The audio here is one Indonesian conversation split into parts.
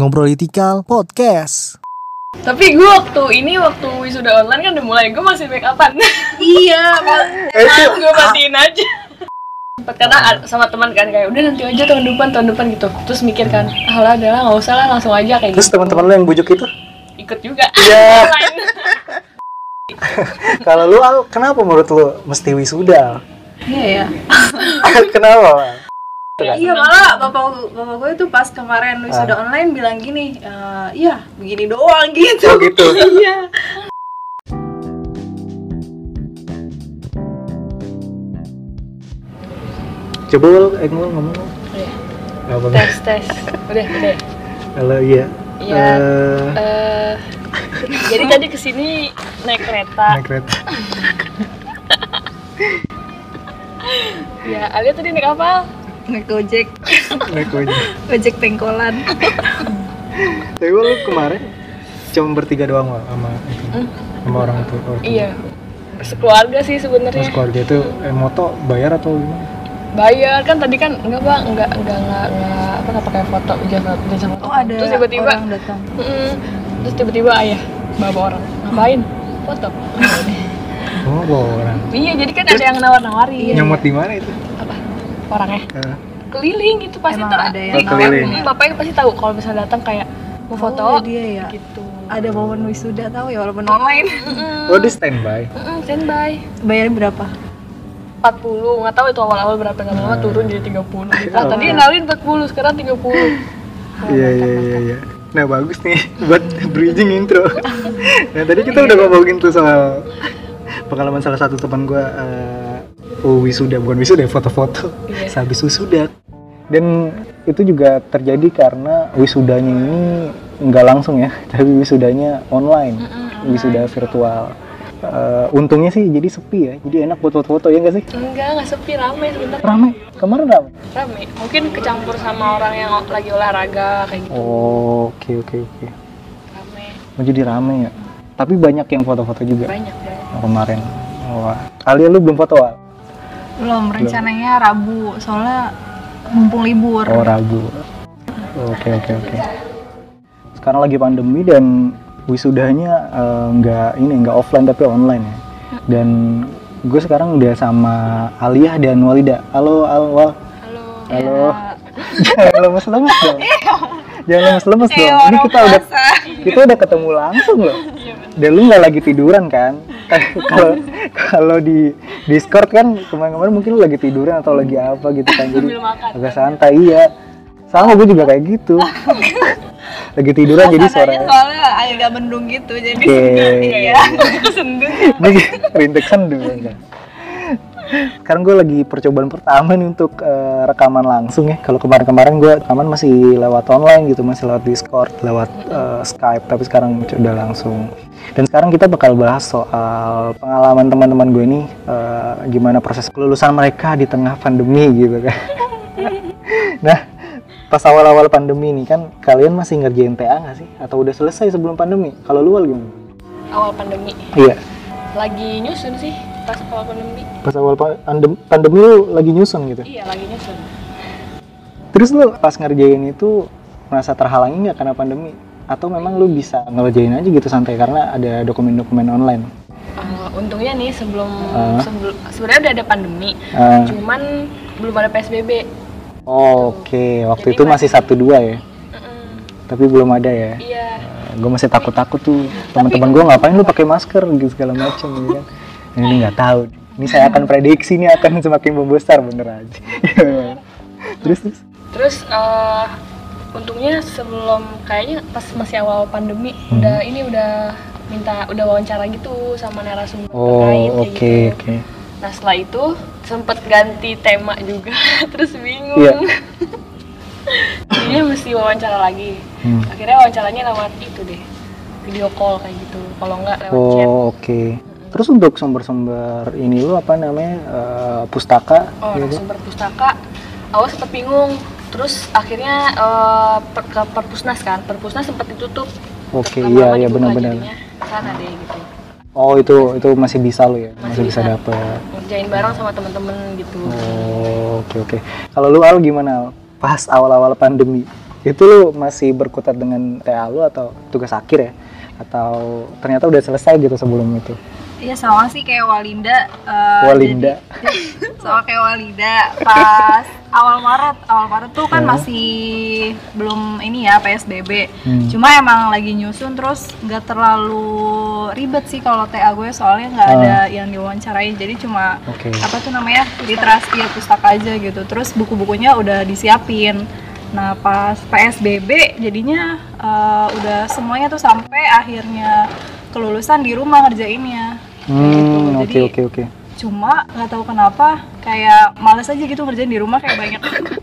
Ngobrolitikal Podcast. Tapi gue waktu ini waktu wisuda online kan udah mulai gue masih make upan. iya gue matiin aja. Sempet karena sama teman kan kayak udah nanti aja tahun depan tahun depan gitu. Terus mikir kan, ah lah udah lah nggak usah lah langsung aja kayak Terus gitu. teman-teman lu yang bujuk itu? ikut juga. Iya. Kalau lu Al, kenapa menurut lu mesti wisuda? iya ya kenapa? Al? iya malah bapak bapak gue tuh pas kemarin wisuda online bilang gini "Eh, iya begini doang gitu Oh gitu. iya Coba Wal, eh, ngomong. Udah, Apa? tes tes. Udah udah. Halo iya. Iya. Eh, Eh, jadi tadi ke sini naik kereta. naik kereta. Ya, Alia tadi naik apa? Naik gojek Naik ojek. gojek pengkolan Tapi lu kemarin cuma bertiga doang Wal, sama itu. Sama orang tua. orang tua. Iya. Sekeluarga sih Terus sebenarnya. keluarga itu eh, moto bayar atau gimana? bayar kan tadi kan enggak bang enggak enggak enggak, enggak apa enggak pakai foto jasa jasa foto oh ada terus tiba-tiba orang datang Mm-mm. terus tiba-tiba ayah bawa orang ngapain foto Oh, bawa orang. iya jadi kan ada yang nawar-nawarin Nyomot di mana itu? Orangnya Eh, keliling gitu pasti Emang ada yang Oh, keliling. Mm, bapaknya pasti tahu kalau misalnya datang kayak mau foto Oh, dia ya gitu ada momen wisuda tahu ya walaupun online. Oh, di standby. Mm-mm, standby bayarnya berapa 40 nggak tahu itu awal-awal berapa lama-lama Hmm. turun jadi 30 gitu. Oh. tadi kenalin 40 sekarang 30 Iya iya iya iya. Nah bagus nih buat bridging intro. nah tadi kita udah ngomongin tuh soal pengalaman salah satu teman gue uh, oh, wisuda bukan wisuda foto-foto Iya. sehabis wisuda dan itu juga terjadi karena wisudanya ini nggak langsung ya tapi wisudanya online wisuda virtual Eh, untungnya sih jadi sepi ya jadi enak buat foto-foto ya nggak sih Enggak, enggak sepi, rame sebenarnya. rame kemarin rame Rame. Mungkin kecampur sama orang yang lagi olahraga kayak gitu. oh oke oke oke Rame. Oh, jadi rame ya tapi banyak yang foto-foto juga Banyak banget. Oh, kemarin wah Alia lu belum foto Al? Belum rencananya Rabu. Soalnya mumpung libur. Oh Rabu. Oke oke oke. Sekarang lagi pandemi dan wisudanya eh, nggak ini nggak offline tapi online ya. Dan gue sekarang udah sama Alia dan Walida. Halo Al Wal. Halo. halo. Jangan lemes-lemes dong. Jangan lemes-lemes dong. Ini kita udah kita udah ketemu langsung loh dan lu nggak lagi tiduran kan? Kalau kalau di Discord kan kemarin-kemarin mungkin lu lagi tiduran atau lagi apa gitu kan. Jadi makan. agak santai iya. Sama gue juga kayak gitu. Lagi tiduran jadi Suaranya suaranya soalnya agak mendung gitu jadi oke. Iya Sendiri. ini rintik sendu kan sekarang gue lagi percobaan pertama nih untuk eh, rekaman langsung ya. Kalau kemarin-kemarin gue rekaman masih lewat online gitu masih lewat Discord lewat eh, Skype tapi sekarang udah langsung. Dan sekarang kita bakal bahas soal pengalaman teman-teman gue nih eh, gimana proses kelulusan mereka di tengah pandemi gitu kan. Nah pas awal-awal pandemi ini kan kalian masih ngerjain TA nggak sih? Atau udah selesai sebelum pandemi? Kalau lu gimana? Awal pandemi. iya Lagi nyusun sih pas awal pandemi. pas awal pa- pandem- pandemi lu lagi nyusun gitu Iya, lagi nyusun. terus lu pas ngerjain itu merasa terhalangi nggak karena pandemi atau memang lu bisa ngerjain aja gitu santai karena ada dokumen-dokumen online Eh, untungnya nih sebelum Ah. sebelum sebenarnya udah ada pandemi. Ah. Cuman belum ada PSBB. oke waktu Jadi itu masih satu dua ya Mm-mm. tapi belum ada ya Iya. Gue masih takut-takut tuh teman-teman gue ngapain lu pakai masker gitu segala macam gitu kan ini nggak tahu ini saya akan prediksi ini akan semakin membesar bener aja terus terus Terus eh, untungnya sebelum kayaknya pas masih awal pandemi Hmm. udah ini udah minta udah wawancara gitu sama narasumber oh terkait oke kayak gitu. oke Nah setelah itu sempet ganti tema juga terus bingung. Iya. Jadinya mesti wawancara lagi. Hmm. Akhirnya wawancaranya lewat itu deh video call kayak gitu. Kalau nggak lewat chat. Oh oke. Terus untuk sumber-sumber ini lu apa namanya eh, pustaka? Oh, gitu? narasumber pustaka. Awal sempet bingung. Terus akhirnya eh, per, ke perpusnas kan. Perpusnas sempet ditutup. Oke Lama-lama iya iya benar-benar. Sana deh gitu. Oh itu itu masih bisa lu ya, masih, Masih bisa, bisa. dapet. Ngerjain bareng sama temen-temen gitu. Oh oke oke. Kalau lu Al gimana? Al? Pas awal-awal pandemi. itu lu masih berkutat dengan TA lu atau tugas akhir ya atau ternyata udah selesai gitu sebelum itu Iya sama sih kayak Walinda. eh, Walinda jadi- sama kayak Walinda pas awal Maret, awal Maret tuh kan Ya. masih belum ini ya PSBB. Hmm. Cuma emang lagi nyusun terus nggak terlalu ribet sih kalau TA gue soalnya nggak Ah. ada yang diwawancarain. Jadi cuma oke apa tuh namanya literasi ya pustaka aja gitu. Terus buku-bukunya udah disiapin. Nah pas PSBB jadinya eh, udah semuanya tuh sampai akhirnya kelulusan di rumah ngerjainnya. Gitu. hmm oke oke oke. cuma nggak tahu kenapa kayak males aja gitu ngerjain di rumah kayak banyak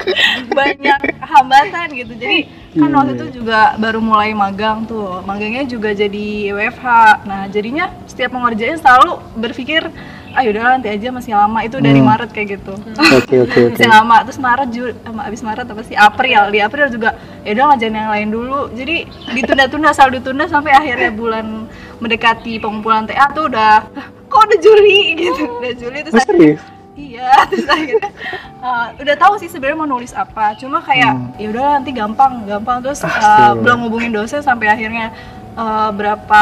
banyak hambatan gitu. Jadi kan waktu Iya. itu juga baru mulai magang tuh. Magangnya juga jadi WFH nah jadinya setiap mau ngerjain selalu berpikir ah yaudah nanti aja masih lama. Itu dari Hmm. Maret kayak gitu. Oke oke oke. Masih lama. Terus Maret Jul sama abis Maret apa sih? April. Di April juga ya udah ngerjain yang lain dulu. Jadi ditunda-tunda selalu ditunda sampai akhirnya bulan mendekati pengumpulan TA tuh udah "Lah, kok udah Juli gitu. Udah Juli terus Oh, serius iya terus akhirnya uh, udah tahu sih sebenarnya mau nulis apa. Cuma kayak Hmm. ya udah nanti gampang gampang. Terus uh, belum hubungin dosen sampai akhirnya uh, berapa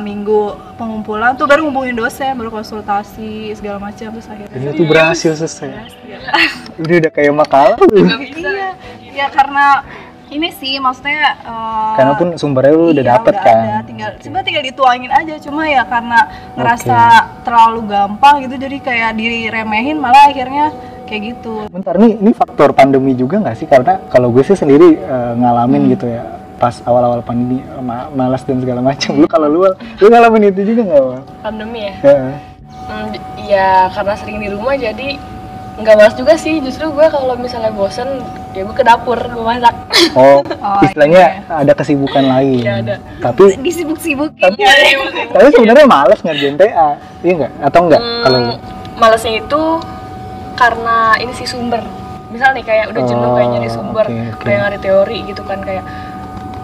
minggu pengumpulan tuh baru hubungin dosen baru konsultasi segala macam. Terus akhirnya ini tuh berhasil selesai. Udah udah kayak makalah. Tuh Iya, ya karena ini sih maksudnya uh, karena pun sumbernya lu udah iya, dapet udah kan ada. tinggal sebenarnya tinggal dituangin aja cuma ya karena ngerasa terlalu gampang gitu jadi kayak diremehin malah akhirnya kayak gitu Bentar nih, ini faktor pandemi juga nggak sih? Karena kalau gue sih sendiri eh, ngalamin gitu ya, pas awal-awal pandemi ma- malas dan segala macam. Lu kalau lu, lu ngalamin itu juga nggak? Pandemi ya Heeh. Hmm, ya karena sering di rumah jadi nggak malas juga sih justru gue kalau misalnya bosen ya gue ke dapur gue masak Oh, Oh, istilahnya ada kesibukan lain. Iya, ada. Tapi, disibuk-sibukin tapi, Iya, iya, tapi sebenarnya males ngerjain TA, iya nggak? Atau enggak? Kalau? Hmm, malesnya itu karena ini sih sumber misal nih kayak udah jenuh Oh, kayak nyari sumber oke, oke. kayak nyari teori gitu kan kayak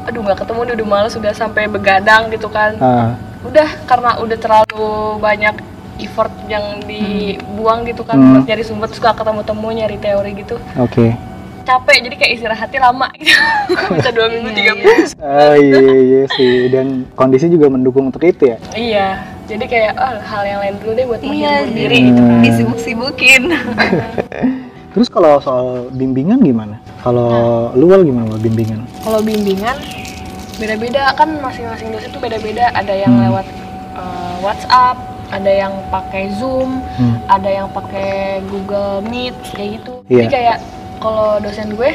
aduh nggak ketemu nih udah males udah sampai begadang gitu kan Ah, udah karena udah terlalu banyak effort yang dibuang gitu kan Hmm. buat nyari sumber terus gak ketemu temu nyari teori gitu Oke. capek jadi kayak istirahatnya lama gitu bisa dua minggu Iya, tiga iya. minggu Ah, iya, iya sih. Dan kondisi juga mendukung untuk itu ya. iya jadi kayak ah, hal yang lain dulu deh buat Iya, menghibur diri Hmm. gitu kan disibuk-sibukin Terus kalau soal bimbingan gimana? Kalau lu Wal, gimana bimbingan? kalau bimbingan beda-beda kan masing-masing dosen tuh beda-beda ada yang Hmm. lewat uh, WhatsApp ada yang pakai Zoom Hmm. ada yang pakai Google Meet kayak gitu Iya. jadi kayak kalau dosen gue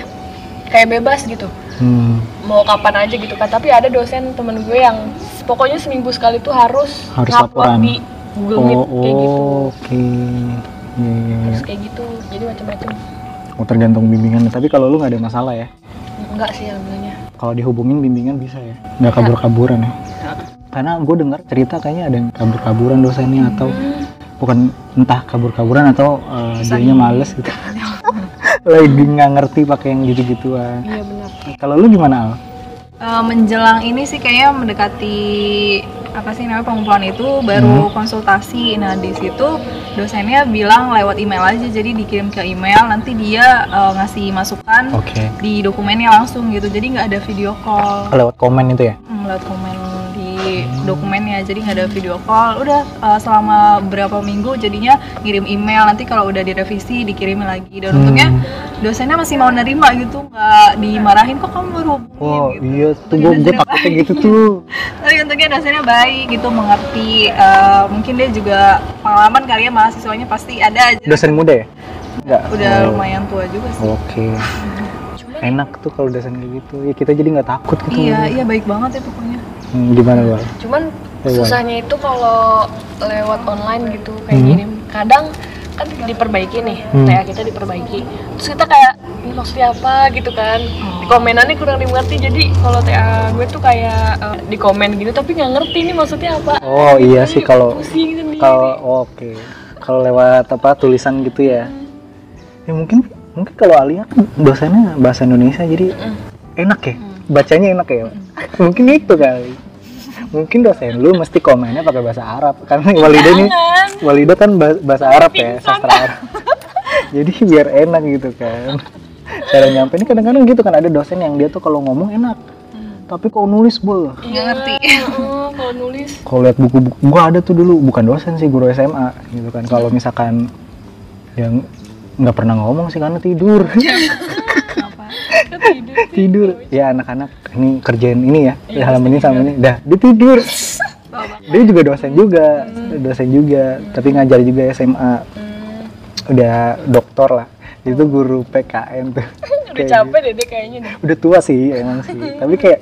kayak bebas gitu Hmm. mau kapan aja gitu kan tapi ada dosen temen gue yang pokoknya seminggu sekali tuh harus, Harus laporan. di Google Meet Oh, kayak gitu oke. Iya, iya, iya. terus kayak gitu jadi macam-macam Oh, tergantung bimbingan. Tapi kalau lu nggak ada masalah ya. enggak sih alhamdulillah Kalau dihubungin bimbingan bisa ya. Nggak kabur-kaburan ya. Karena gue dengar cerita kayaknya ada yang kabur-kaburan dosennya atau Hmm, bukan entah kabur-kaburan atau uh, dianya males gitu. Lagi nggak ngerti pakai yang gitu-gituan. iya benar Kalau lu gimana Al? Eh, menjelang ini sih kayaknya mendekati apa sih namanya pengumpulan itu baru konsultasi. Nah di situ dosennya bilang lewat email aja, jadi dikirim ke email. Nanti dia eh, ngasih masukan Oke. di dokumennya langsung gitu. Jadi nggak ada video call. Lewat komen itu ya? Hmm, lewat komen dokumennya jadi nggak ada video call udah uh, selama berapa minggu jadinya ngirim email nanti kalau udah direvisi dikirimin lagi dan Hmm. untungnya dosennya masih mau nerima gitu nggak dimarahin kok kamu baru Oh gitu. iya tuh gue gue takutnya gitu tuh. tapi untungnya dosennya baik gitu mengerti uh, mungkin dia juga pengalaman kali ya mahasiswanya pasti ada aja Dosen muda ya? Enggak. udah Oh, lumayan tua juga sih Oke. cuman Enak tuh kalau dosen kayak gitu. Ya kita jadi nggak takut gitu. iya iya baik banget ya pokoknya Hmm, gimana Wal? cuman Eh, Wan. susahnya itu kalau lewat online gitu kayak Hmm. gini kadang kan diperbaiki nih Hmm. TA kita diperbaiki terus kita kayak ini maksudnya apa gitu kan di komenannya kurang dimengerti jadi kalau TA gue tuh kayak eh, di komen gitu tapi nggak ngerti ini maksudnya apa Oh iya Jadi sih kalau kalau oke. Kalau lewat apa tulisan gitu ya. Ya mungkin mungkin kalau Alia kan dosennya bahasa Indonesia jadi Mm. enak ya. Bacanya enak ya. mungkin itu kali. Mungkin dosen lu mesti komennya pakai bahasa Arab karena Walida nih. Walida kan bah- bahasa Arab ya, sastra Arab. Jadi biar enak gitu kan. cara nyampe ini kadang-kadang gitu kan ada dosen yang dia tuh kalau ngomong enak tapi kalau nulis boh Nggak ngerti. oh, kalau nulis kalau lihat buku-buku gua ada tuh dulu bukan dosen sih guru SMA gitu kan kalau misalkan yang nggak pernah ngomong sih karena tidur? Tidur tidur. Ya anak-anak ini kerjain ini ya. Iya, halaman ini sama ini. Dah dia tidur. Dia juga dosen juga. Dosen juga. Tapi ngajar juga SMA Hmm, udah doktor lah. Itu guru PKN tuh. Udah Kayak capek deh deh kayaknya deh. Udah tua sih emang sih. Tapi kayak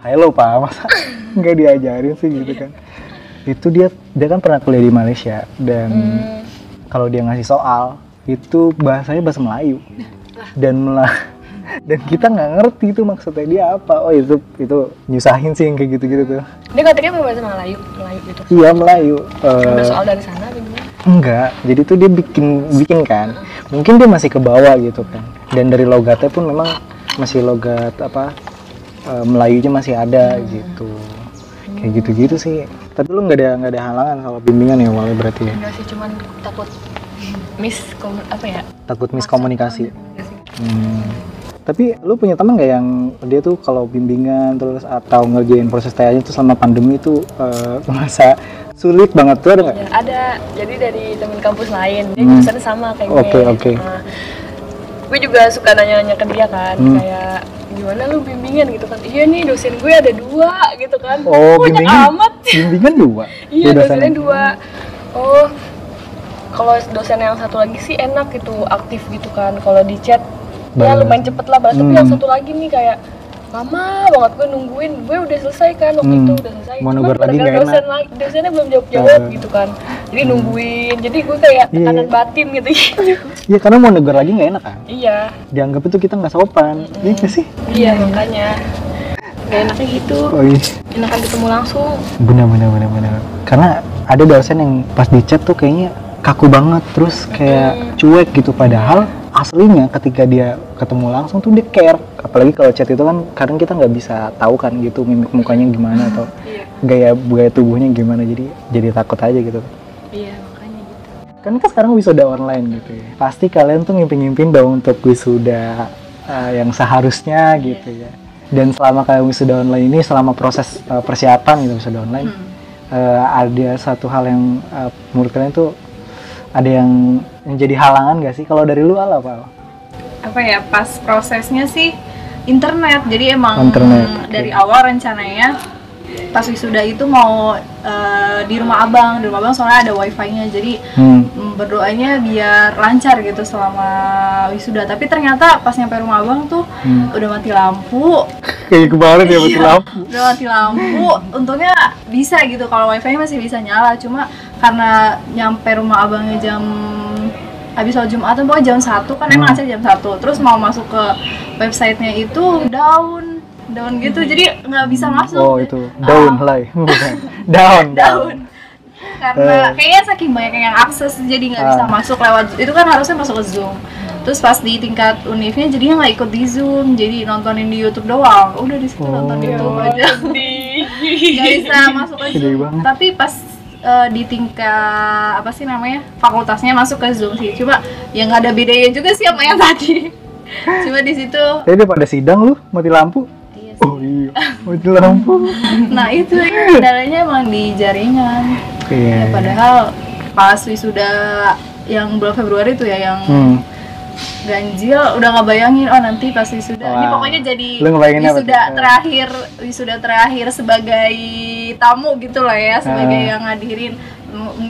halo pak masa nggak diajarin sih? Gitu kan. Itu dia dia kan pernah kuliah di Malaysia dan Hmm, kalau dia ngasih soal itu bahasanya bahasa Melayu. Dan melah dan kita nggak ngerti itu maksudnya dia apa. Oh itu itu nyusahin sih yang kayak gitu-gitu tuh. Dia katanya mau bahasa Melayu Melayu gitu. Iya Melayu ada soal dari sana gimana? Enggak. Jadi tuh dia bikin bikin kan. Mungkin dia masih ke bawah gitu kan. Dan dari logatnya pun memang masih logat apa eh, Melayunya masih ada gitu. Kayak gitu-gitu sih. Tapi lu nggak ada nggak ada halangan kalau bimbingan ya awalnya berarti ya? Enggak sih cuman takut miss apa ya? Takut miskomunikasi. Hmm. Tapi lu punya teman nggak yang dia tuh kalau bimbingan terus atau ngerjain proses TA-nya tuh selama pandemi tuh eh, merasa sulit banget tuh ada nggak? Ya, ada. Jadi dari temen kampus lain. Dia Hmm. jurusannya sama kayak gue. Oke, oke. Nah, gue juga suka nanya-nanya ke dia kan. Hmm. kayak gimana lu bimbingan? Gitu kan. Iya nih dosen gue ada dua. Gitu kan. Oh, banyak bimbingan? amat. Bimbingan dua. iya Dia dosennya dosen- dua. Oh kalau dosen yang satu lagi sih enak gitu aktif gitu kan. Kalau di chat ya lumayan cepet lah tapi Hmm. yang satu lagi nih kayak lama banget gue nungguin gue udah selesai kan waktu Hmm. itu udah selesai Mau negur lagi nggak dosen enak. lagi dosennya belum jawab jawab Hmm. gitu kan jadi nungguin jadi gue kayak Iya. tekanan batin gitu Iya karena mau negur lagi nggak enak kan? iya Dianggap itu kita nggak sopan. Iya nggak sih? iya makanya gak enaknya gitu Oh iya. enakan ketemu langsung Bener bener bener bener. Karena ada dosen yang pas di chat tuh kayaknya kaku banget terus kayak cuek gitu padahal aslinya ketika dia ketemu langsung tuh dia care. Apalagi kalau chat itu kan kadang kita nggak bisa tahu kan gitu mimik mukanya gimana atau iya. gaya gaya tubuhnya gimana. Jadi jadi takut aja gitu. Iya makanya gitu. Kan kan sekarang wisuda online gitu ya. Pasti kalian tuh ngimpi-ngimpin dong untuk wisuda uh, yang seharusnya gitu ya. Dan selama kalian wisuda online ini selama proses uh, persiapan gitu wisuda online uh, ada satu hal yang uh, menurut kalian tuh ada yang menjadi halangan gak sih? Kalau dari lu Al, apa apa ya pas prosesnya sih internet. Jadi emang Internet, dari awal rencananya pas wisuda itu mau eh, di rumah abang di rumah abang soalnya ada wifi-nya jadi hmm. mm, berdoanya biar lancar gitu selama wisuda tapi ternyata pas nyampe rumah abang tuh Hmm. udah mati lampu kayak kemarin ya betul Iya. lampu udah mati lampu untungnya bisa gitu kalau wifi masih bisa nyala cuma karena nyampe rumah abangnya jam habis sholat Jumat pokoknya jam satu kan emang Hmm. acara jam satu terus mau masuk ke websitenya itu down down gitu jadi nggak bisa masuk. Oh itu. Down lah bukan down. Down. Karena kayaknya saking banyak yang akses jadi nggak bisa Ah. masuk lewat itu kan harusnya masuk ke zoom. Terus pas di tingkat univnya jadinya nggak ikut di zoom. Jadi nontonin di YouTube doang. Udah di situ nonton di Oh. YouTube aja. Nggak bisa masuk ke zoom. banget. tapi pas eh, di tingkat apa sih namanya fakultasnya masuk ke zoom sih. Cuma ya nggak ada bedanya juga sih sama yang tadi. Cuma di situ Tadi dia pada sidang lu mati lampu. Oh iya. Mati lampu. Nah itu kendalanya emang di jaringan. Iya Ya, padahal pas wisuda yang bulan Februari itu ya yang hmm. ganjil udah nggak bayangin oh nanti pas wisuda. Ini Wah. pokoknya jadi wisuda terakhir wisuda terakhir sebagai tamu gitu lah ya sebagai Ah. yang ngadirin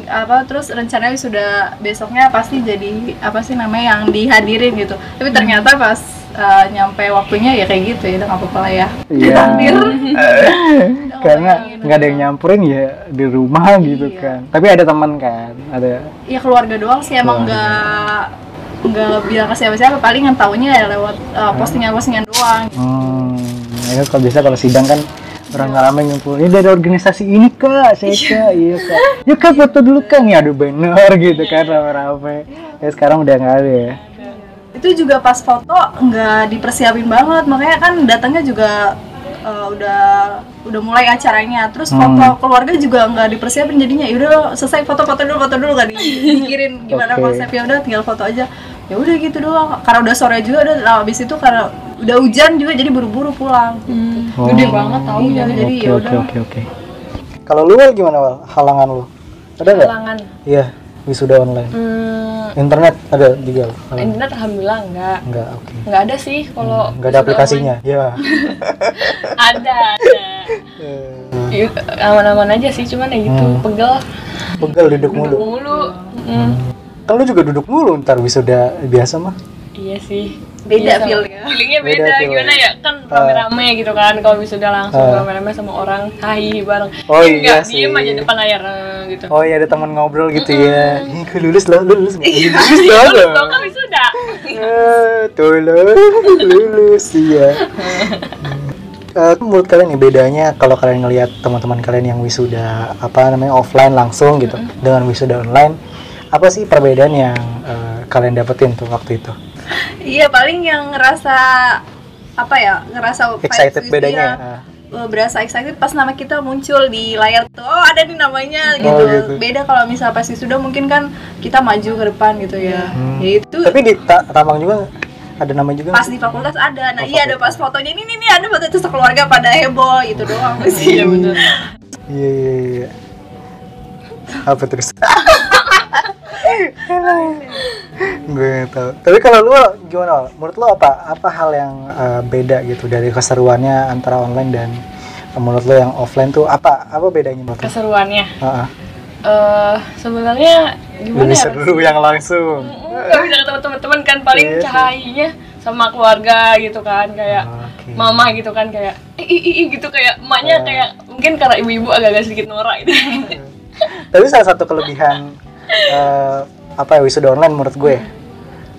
apa terus rencananya wisuda besoknya pasti jadi apa sih namanya yang dihadirin gitu tapi ternyata pas uh, nyampe waktunya ya kayak gitu ya nggak apa-apa lah ya Iya. Takdir. Karena bayangin. nggak ada yang nyamperin ya di rumah gitu Iya. kan. Tapi ada teman kan, ada. ya keluarga doang sih emang nggak nggak bilang ke siapa-siapa paling yang taunya ya lewat uh, postingan-postingan doang Hmm, ya kalau bisa kalau sidang kan orang ramai ngumpul. Ini dari organisasi ini kak, saya kak, iya kak. Ya kak foto dulu kak, nih aduh bener gitu kan rame-rame. Ya sekarang udah nggak ada ya. itu juga pas foto nggak dipersiapin banget makanya kan datangnya juga uh, udah udah mulai acaranya terus Hmm. foto keluarga juga nggak dipersiapin jadinya yaudah selesai foto-foto dulu foto dulu nggak dipikirin gimana Oke. konsepnya udah tinggal foto aja ya udah gitu doang karena udah sore juga udah nah, habis itu karena udah hujan juga jadi buru-buru pulang Hmm, Oh. Gede banget tau Iya, jadi Oke ya oke udah. oke oke. Kalau lu Wal, gimana Wal? Halangan lu? Ada nggak? Halangan. Iya, wisuda online. Hmm, Internet ada juga. halangan? internet alhamdulillah enggak. Enggak, oke. Enggak ada sih kalau Enggak ada aplikasinya. Iya. Ada, ada. Eh, Ya, aman-aman aja sih, cuman ya gitu, Hmm. pegel, Pegel duduk duduk mulu. mulu. Hmm. Kan lu juga duduk mulu ntar wisuda biasa mah. Iya sih. Beda Iya, feel-nya. Feelingnya Beda beda, feel. gimana ya? Kan rame-rame gitu kan, kalau wisuda langsung Ah. rame-rame sama orang, hai bareng. Oh, Ini iya enggak, sih. diem aja depan layar eh, gitu. Oh iya ada teman ngobrol gitu ya. Ih, gue lulus lah, lulus. Lulus Iya, lah. lulus dong kan wisuda. Eh, tuh lo, lulus iya. Eh, menurut kalian nih bedanya kalau kalian ngelihat teman-teman kalian yang wisuda apa namanya offline langsung gitu dengan wisuda online apa sih perbedaan yang eh, kalian dapetin tuh waktu itu iya paling yang ngerasa apa ya ngerasa excited vibes bedanya. Ah. Eh, berasa excited pas nama kita muncul di layar tuh oh ada nih namanya gitu, Oh, gitu. beda kalau misal pas sudah mungkin kan kita maju ke depan gitu ya Hmm. ya itu tapi di Ta- Tamang juga ada nama juga pas di fakultas ada nah Oh, iya ada pas fotonya ini nih, ada foto itu sekeluarga pada heboh itu doang sih Iya bener. iya iya iya apa terus gue nggak tahu tapi kalau lu gimana menurut lu apa apa hal yang eh, beda gitu dari keseruannya antara online dan eh, menurut lu yang offline tuh apa apa bedanya menurut? Keseruannya. Heeh. eh sebenarnya gimana Bisa ya? dulu yang langsung Gak bisa ketemu teman-teman kan paling Iya sih. cahayanya sama keluarga gitu kan kayak Oke. mama gitu kan kayak ih ih ih gitu kayak emaknya Ah. kayak mungkin karena ibu-ibu agak-agak sedikit norak gitu. tapi salah satu kelebihan eh, apa ya wisuda online menurut gue.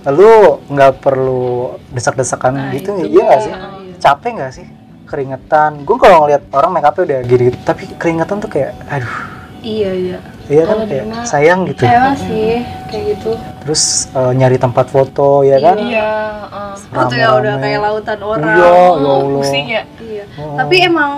Lu nggak perlu desak-desakan gitu iya nggak sih? Capek nggak sih? Keringetan gue kalau ngeliat orang make upnya udah gini tapi keringetan tuh kayak aduh. Iya iya. Iya kan? Kayak sayang gitu. emang sih kayak gitu. Terus eh, nyari tempat foto ya kan? Iya, uh, foto ya udah kayak lautan orang. Iya ya Allah. Pusing ya. Iya. Oh. Tapi emang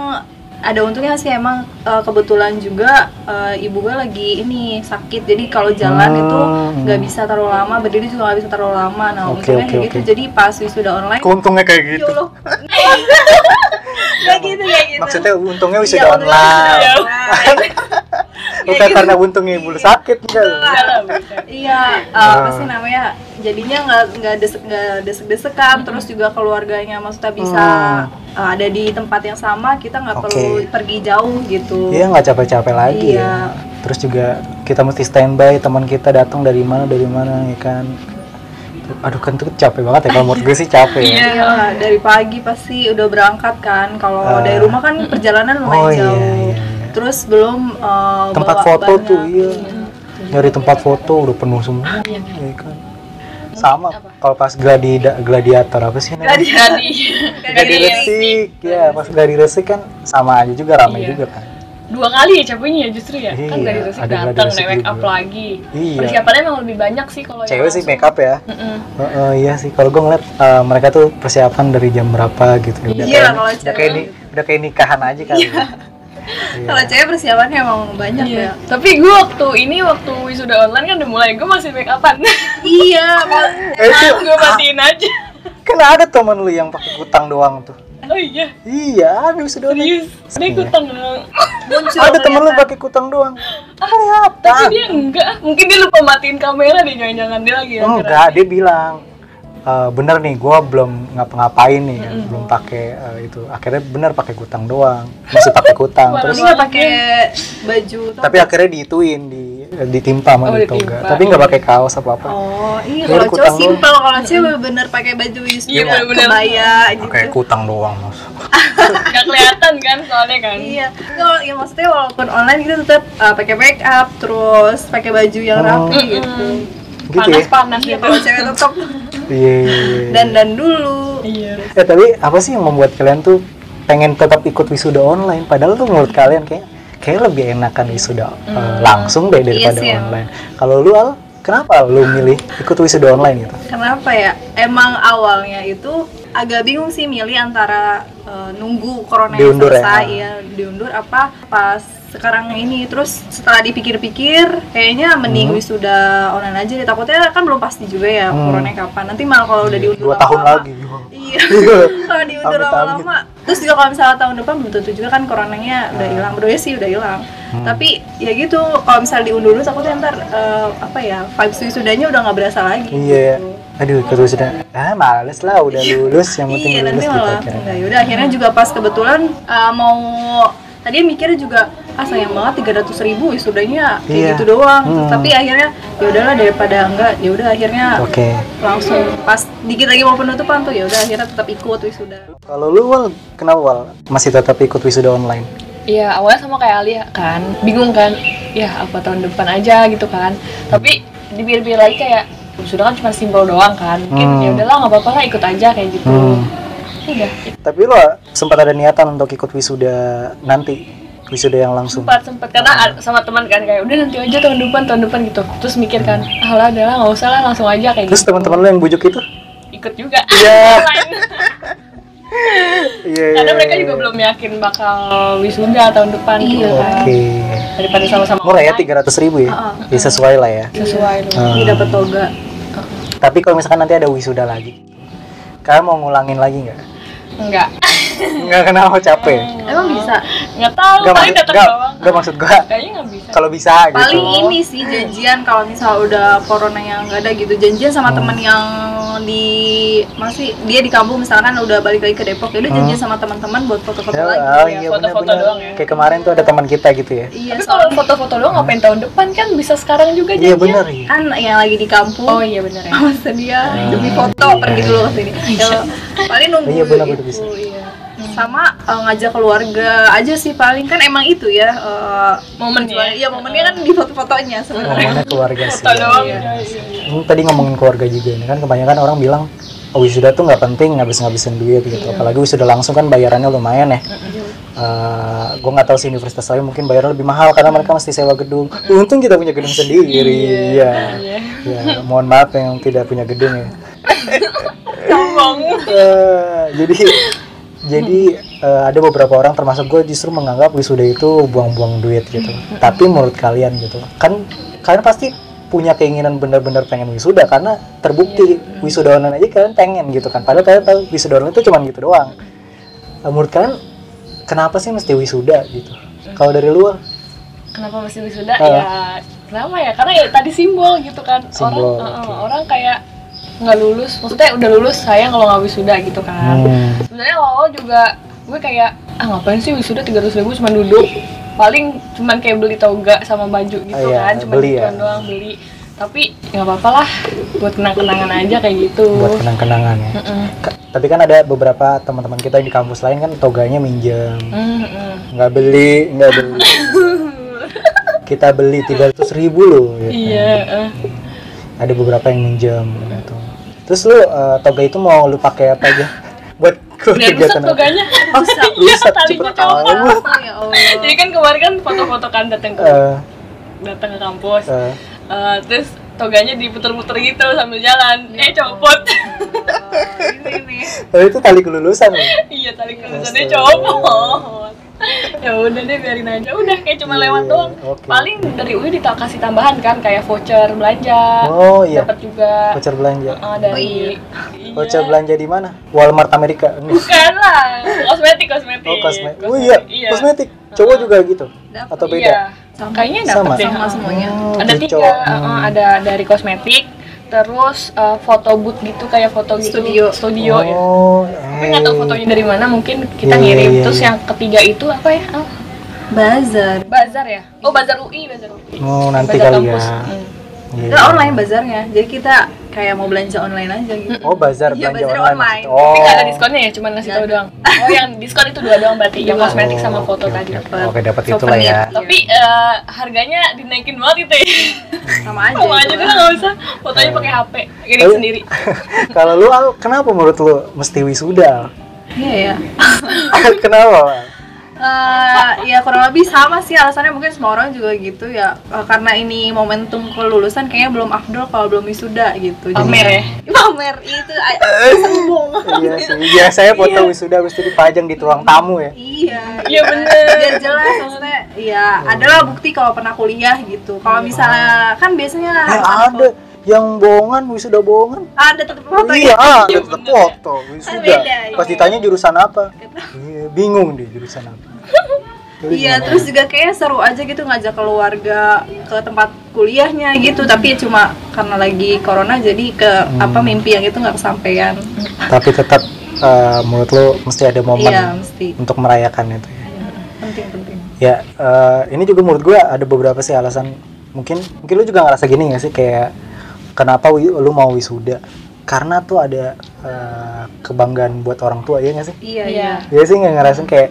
ada untungnya sih emang eh, kebetulan juga eh, ibu gue lagi ini sakit. Jadi kalau jalan Hmm. itu nggak bisa terlalu lama berdiri juga nggak bisa terlalu lama. Nah Oke, untungnya oke, kayak gitu. oke. jadi pas wisuda online Keuntungnya kayak ya gitu gitu. Kayak gitu. Maksudnya untungnya Iya, wisuda untungnya online. wisuda online. Bukan karena untungnya ibu lu sakit enggak. Iya, apa sih namanya? Jadinya nggak nggak desek nggak desek-desekan, terus juga keluarganya maksudnya bisa Hmm. eh, ada di tempat yang sama, kita nggak Oke. perlu pergi jauh gitu. Iya nggak capek-capek lagi Iya. ya. Terus juga kita mesti standby teman kita datang dari mana dari mana ya kan. Aduh kan tuh capek banget ya kalau menurut gue sih capek ya. Iya. Iya, dari pagi pasti udah berangkat kan. Kalau Ah. dari rumah kan perjalanan lumayan Oh, iya, jauh. iya, iya. Terus belum eh, Tempat bawa foto banyak. tuh iya. Nyari tempat foto udah penuh semua. Iya. Ya kan. Sama kalau pas gladi gladiator apa sih namanya? Jadi Gladi resik ya pas gladi resik kan sama aja juga ramai Iya. juga kan. dua kali ya capeknya ya justru ya kan Iya, dari resik ada datang gladi naik make up juga. lagi Iya. persiapannya emang lebih banyak sih kalau yang Cewek sih make up ya. Mm-mm. Heeh, iya sih kalau gue ngeliat eh, mereka tuh persiapan dari jam berapa gitu. Udah Iya, kayak- kalau udah cewek. kayak ni- udah kayak nikahan aja kali. ya. Iya. Kalau cewek persiapannya emang banyak Iya. ya. Tapi gue waktu ini waktu wisuda online kan udah mulai gue masih make upan. iya, Eh, itu gue matiin aja. kan ada temen lu yang pakai kutang doang tuh. Oh iya, Iya, ada sudah serius. Dia ikutan dong. muncul Ada temen lu pakai kutang doang. Tapi dia enggak. Mungkin dia lupa matiin kamera deh, jangan-jangan dia lagi yang Enggak, dia bilang "E, bener nih, gua belum ngapa-ngapain nih, kan. belum pakai eh, itu. Akhirnya bener pakai kutang doang, masih pakai kutang. Terus Ini nggak pakai baju tapi akhirnya diituin, di ditimpa sama Oh, di toga. Tapi nggak pakai kaos apa apa. Oh, iya kalau cowok kutang simpel, kalau cewek bener-bener pakai baju Iya, bener-bener. kebaya gitu. Pakai kutang doang, mas. Gak kelihatan kan soalnya kan. Iya, kalau ya maksudnya walaupun online kita tetap uh, pakai make up, terus pakai baju yang Oh. rapi gitu. Gitu ya? Panas-panas Iya, gitu. kalau cewek tetap Iya. iya, iya. dan dan dulu. Iya. Eh tapi apa sih yang membuat kalian tuh pengen tetap ikut wisuda online? Padahal tuh menurut kalian kayak kayak lebih enakan wisuda eh, langsung deh daripada Iya sih, emang. online. Kalau lu Al, kenapa lu milih ikut wisuda online gitu? Kenapa ya? Emang awalnya itu agak bingung sih milih antara uh, nunggu corona Diundur ya? selesai ya, diundur apa pas sekarang ini. Terus setelah dipikir-pikir kayaknya mending Hmm. wisuda online aja deh. Takutnya kan belum pasti juga ya Hmm. corona kapan. Nanti malah kalau udah diundur dua tahun lama-lama- lagi. Iya. Kalau diundur lama-lama. Terus juga kalau misalnya tahun depan belum tentu juga kan coronanya udah Ah. hilang. Berdua sih udah hilang. Hmm. tapi ya gitu kalau misalnya diundur dulu takutnya ntar eh, apa ya vibes wisudanya udah nggak berasa lagi iya. Aduh ikut wisuda. Ah males lah udah lulus yang penting iya lulus nanti gitu malah enggak yaudah akhirnya juga pas kebetulan uh, mau tadi mikirnya juga ah sayang banget tiga ratus ribu wisudanya kayak Iya. gitu doang Hmm. tapi akhirnya ya udahlah daripada enggak ya udah akhirnya oke langsung pas dikit lagi mau penutupan tuh ya udah akhirnya tetap ikut wisuda kalau lu Wal, kenapa Wal? masih tetap ikut wisuda online Iya awalnya sama kayak Alia kan, bingung kan, ya apa tahun depan aja gitu kan. Tapi dipikir-pikir lagi kayak sudah kan cuma simpel doang kan, mungkin Hmm. ya udahlah nggak apa-apa lah ikut aja kayak gitu. Hmm. Udah, tapi lo sempat ada niatan untuk ikut wisuda nanti wisuda yang langsung sempat sempat karena a- sama teman kan kayak udah nanti aja tahun depan tahun depan gitu. Terus mikir kan, ah lah adalah nggak usah lah langsung aja kayak terus gitu. teman-teman lo yang bujuk itu Ikut juga. Iya. Online. iya karena mereka juga belum yakin bakal wisuda tahun depan gitu Iya. kan. oke Daripada sama-sama murah ya tiga ratus ribu ya ah. ya sesuai lah ya sesuai loh. Ah. ini dapat toga tapi kalau misalkan nanti ada wisuda lagi kalian mau ngulangin lagi nggak Enggak. Nggak kenapa capek emang bisa Nggak tahu, nggak paling datang doang. nggak maksud gua Kayaknya nggak bisa. kalau bisa gitu paling ini sih janjian kalau misal udah corona yang nggak ada gitu janjian sama Hmm. temen yang di masih dia di kampung misalkan udah balik lagi ke Depok ya udah janjian sama teman-teman buat foto-foto Ya, lagi oh ya, iya foto-foto doang ya. Kayak kemarin tuh ada teman kita gitu ya. iya Tapi kalau foto-foto doang ngapain tahun depan kan bisa sekarang juga Iya janjian. benar ya. kan yang lagi di kampung Oh iya benar ya. masa dia Ah, demi foto iya. pergi dulu ke sini ya, paling nunggu Iya, benar-benar itu bisa. iya sama eh, ngajak keluarga aja sih paling kan emang itu ya eh, Momennya. iya momennya kan di foto-fotonya sebenarnya Ngomongnya keluarga sih. Foto doang. Iya. Hmm, Tadi ngomongin keluarga juga ini kan kebanyakan orang bilang oh, wisuda tuh nggak penting ngabis-ngabisin duit gitu. Iya. Apalagi wisuda langsung kan bayarannya lumayan ya. gue nggak tahu sih universitas lain mungkin bayarnya lebih mahal karena mereka mesti sewa gedung. Untung kita punya gedung sendiri. Iya. Ya, mohon maaf yang tidak punya gedung ya. Sombong. Eh, jadi eh, ada beberapa orang termasuk gue justru menganggap wisuda itu buang-buang duit gitu tapi menurut kalian gitu kan kalian pasti punya keinginan benar-benar pengen wisuda karena terbukti wisuda online aja kalian pengen gitu kan padahal kalian tahu wisuda online itu cuma gitu doang Eh, menurut kalian kenapa sih mesti wisuda gitu kalau dari luar Kenapa mesti wisuda? Ah. Ya kenapa ya? Karena ya tadi simbol gitu kan. Simbol, orang eh, oke. orang kayak nggak lulus. Maksudnya udah lulus sayang kalau nggak wisuda gitu kan. Hmm. Sebenarnya awal juga gue kayak ah ngapain sih wisuda 300 ribu cuma duduk paling cuman kayak beli toga sama baju gitu Ah, iya, kan cuma beli ya. doang beli tapi nggak apa-apa lah buat kenang-kenangan aja kayak gitu buat kenang-kenangan ya tapi kan ada beberapa teman-teman kita di kampus lain kan toganya minjem nggak beli nggak beli kita beli 300 ribu loh gitu. iya eh. ada beberapa yang minjem gitu terus lu eh, toga itu mau lu pakai apa aja? Buat rusak kegiatan apa? toganya. Rusak. Iya rusak talinya copot oh ya Allah. Jadi kan kemarin kan foto-foto kan datang ke Eh, datang ke kampus. Eh, Eh, terus toganya diputer-puter gitu sambil jalan. Eh copot. Ini nih oh, itu tali kelulusan ya? iya tali kelulusannya copot ya udah deh biarin aja udah kayak cuma Iya, lewat doang oke. paling dari UI kita kasih tambahan kan kayak voucher belanja oh iya dapat juga voucher belanja eh, dari Oh, iya. Iya. voucher belanja di mana Walmart Amerika bukan lah kosmetik kosmetik oh kosmetik oh iya iya. kosmetik cowok juga gitu Dapet. atau beda iya kayaknya dapat Sama? deh Sama semuanya. Oh, ada gitu, tiga cowok. eh, Hmm. ada dari kosmetik terus eh, foto booth gitu kayak foto gitu Studio. studio ya oh tapi nggak tahu eh. fotonya dari mana mungkin kita Iya, ngirim iya, terus iya. yang ketiga itu apa ya bazar bazar ya oh bazar UI bazar UI oh nanti Bazar kali ya kampus. Hmm. Iya. Itu online bazarnya jadi kita kayak mau belanja online aja gitu. Oh bazar Iya, belanja bazar online, online. oh tapi nggak ada diskonnya ya cuma ngasih tahu doang. Oh yang diskon itu dua doang berarti yang kosmetik sama Oh, foto oke, tadi oke. oke dapat itu lah Souvenir. ya. Tapi eh, harganya dinaikin banget itu ya. Sama aja sama aja dulu nggak usah. Fotonya pakai HP edit Oh, sendiri. kalau lu kenapa menurut lu mesti wisuda? Iya ya kenapa Eh, ya kurang lebih sama sih alasannya. Mungkin semua orang juga gitu ya. Eh, karena ini momentum kelulusan kayaknya belum afdol kalau belum wisuda gitu. Jadi- Pamer ya? pamer itu sombong. Iya sih. Biasanya foto wisuda habis itu dipajang di ruang tamu ya? Iya. Iya bener. biar jelas maksudnya. Ya adalah bukti kalau pernah kuliah gitu. Kalau misalnya kan biasanya eh, ada yang bohongan wisuda bohongan ada tetap foto iya ya ada tetap foto wisuda iya. pas ditanya jurusan apa iya, bingung deh jurusan apa Iya, terus juga kayaknya seru aja gitu ngajak keluarga ke tempat kuliahnya gitu, tapi ya cuma karena lagi corona jadi ke Hmm. apa mimpi yang itu nggak kesampaian. tapi tetap eh, menurut lo mesti ada momen Iya, mesti. untuk merayakan itu ya Penting-penting. ya eh, ini juga menurut gue ada beberapa sih alasan mungkin mungkin lu juga ngerasa gini gak sih kayak kenapa lu mau wisuda? Karena tuh ada eh, kebanggaan buat orang tua ya gak sih? Iya, Iya. iya. ya sih nggak ngerasain kayak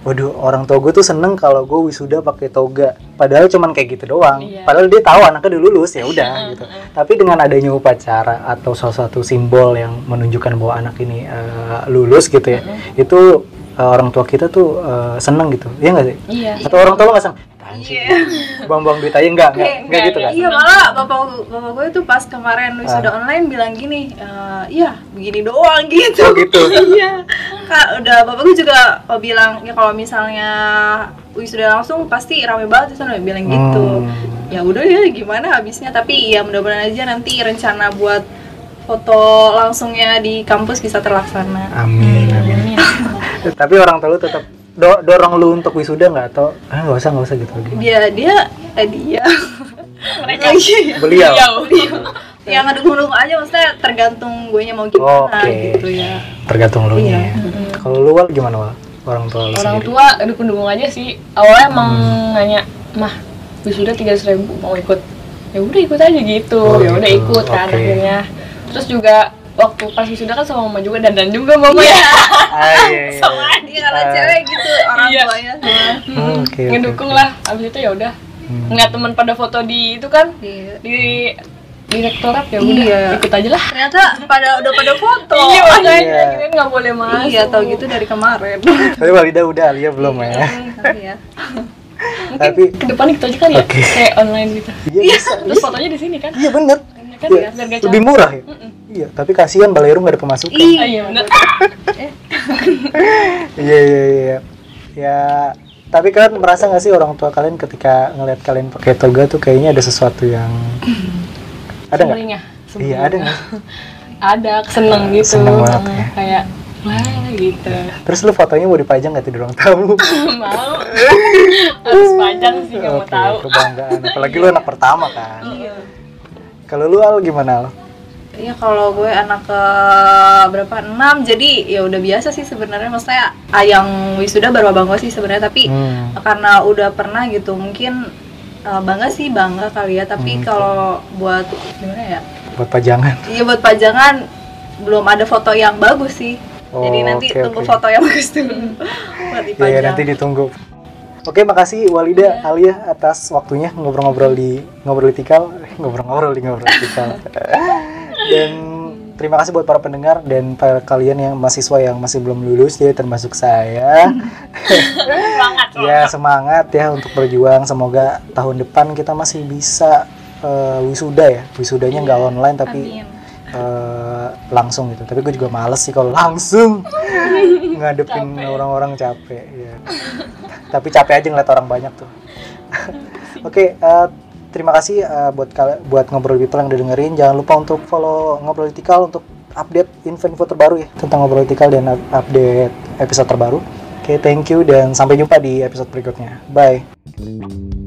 waduh orang tua gue tuh seneng kalau gue wisuda pakai toga. Padahal cuman kayak gitu doang. Iya. padahal dia tahu anaknya udah lulus ya udah gitu. tapi dengan adanya upacara atau salah satu simbol yang menunjukkan bahwa anak ini eh, lulus gitu ya itu eh, orang tua kita tuh eh, seneng gitu. Ya nggak sih? Iya. atau orang tua lo nggak seneng Apaan sih? buang-buang duit aja enggak enggak, Enggak, enggak gitu kan Iya malah bapak bapak gue tuh pas kemarin wisuda online bilang gini, "Eh, iya begini doang gitu. Oh, gitu. Iya. Kak udah bapak gue juga bilang ya kalau misalnya wisuda langsung pasti rame banget di sana Dia bilang gitu. Hmm. Ya udah ya gimana habisnya tapi ya mudah-mudahan aja nanti rencana buat foto langsungnya di kampus bisa terlaksana. amin amin tapi orang tua lu tetap do- dorong lu untuk wisuda nggak atau ah nggak usah nggak usah gitu lagi Dia dia eh dia Mereka. Iya. beliau yang ngedukung-dukung aja maksudnya tergantung gue nya mau gimana Oke. gitu ya. tergantung lu Iya. nya kalau lu Wal, gimana Wal? orang tua lu Orang sendiri tua dukung-dukung aja sih. Awalnya emang nanya, mah wisuda tiga ribu mau ikut. Ya udah ikut aja gitu. Oh, ya udah gitu. ikut kan Oke. akhirnya. Terus juga waktu pas wisuda kan sama mama juga dandan juga mama ya. ah, iya, iya. Sama aja. Iya kalau cewek gitu orang Iya. tuanya semua. Hmm, oke, oke, Ngedukung oke. lah. Abis itu ya udah. Hmm. Ngeliat teman pada foto di itu kan Iya. di di rektorat ya udah Iya. ikut aja lah. Ternyata pada udah pada foto. Iya makanya Iya. kirain nggak boleh masuk. Iya, tau gitu dari kemarin. tapi Walida udah Alia belum ya Tapi ya. tapi Ke depan ikut aja kali ya, Oke. kayak online gitu. iya bisa Terus fotonya di sini kan? iya bener Kan Iya, biar gak lebih murah ya iya tapi kasihan Baleru nggak ada pemasukan Ah, iya bener. iya iya iya ya tapi kalian merasa nggak sih orang tua kalian ketika ngelihat kalian pakai toga tuh kayaknya ada sesuatu yang ada nggak iya ada nggak Ada, seneng gitu. Seneng banget ya. Kayak wah gitu. terus lu fotonya mau dipajang nggak tuh di ruang tamu mau. Harus panjang sih nggak mau Oke, tahu. kebanggaan apalagi lu anak pertama kan Iya. Kalau lu Al gimana Al? Iya kalau gue anak ke berapa enam jadi ya udah biasa sih sebenarnya maksudnya ah, yang wisuda baru bangga sih sebenarnya tapi Hmm. karena udah pernah gitu mungkin uh, bangga sih bangga kali ya tapi Hmm. kalau buat gimana ya buat pajangan iya buat pajangan belum ada foto yang bagus sih jadi Oh, nanti oke, tunggu oke. foto yang bagus dulu buat Iya, dipajang nanti ditunggu. Oke, makasih Walida Alia atas waktunya ngobrol-ngobrol di ngobrol tikal, Eh, ngobrol-ngobrol di ngobrol di tikal. dan terima kasih buat para pendengar dan para kalian yang mahasiswa yang masih belum lulus ya termasuk saya. Semangat. ya semangat ya untuk berjuang. Semoga tahun depan kita masih bisa eh, wisuda ya. Wisudanya nggak online tapi Amin. eh, langsung gitu. Tapi gue juga males sih kalau langsung ngadepin orang-orang capek. Ya. Tapi capek aja ngeliat orang banyak tuh. Oke, eh, terima kasih eh, buat buat ngobrol people yang udah dengerin. Jangan lupa untuk follow ngobrol tikal untuk update info-info terbaru ya tentang ngobrol tikal dan up- update episode terbaru. Oke, thank you dan sampai jumpa di episode berikutnya. Bye.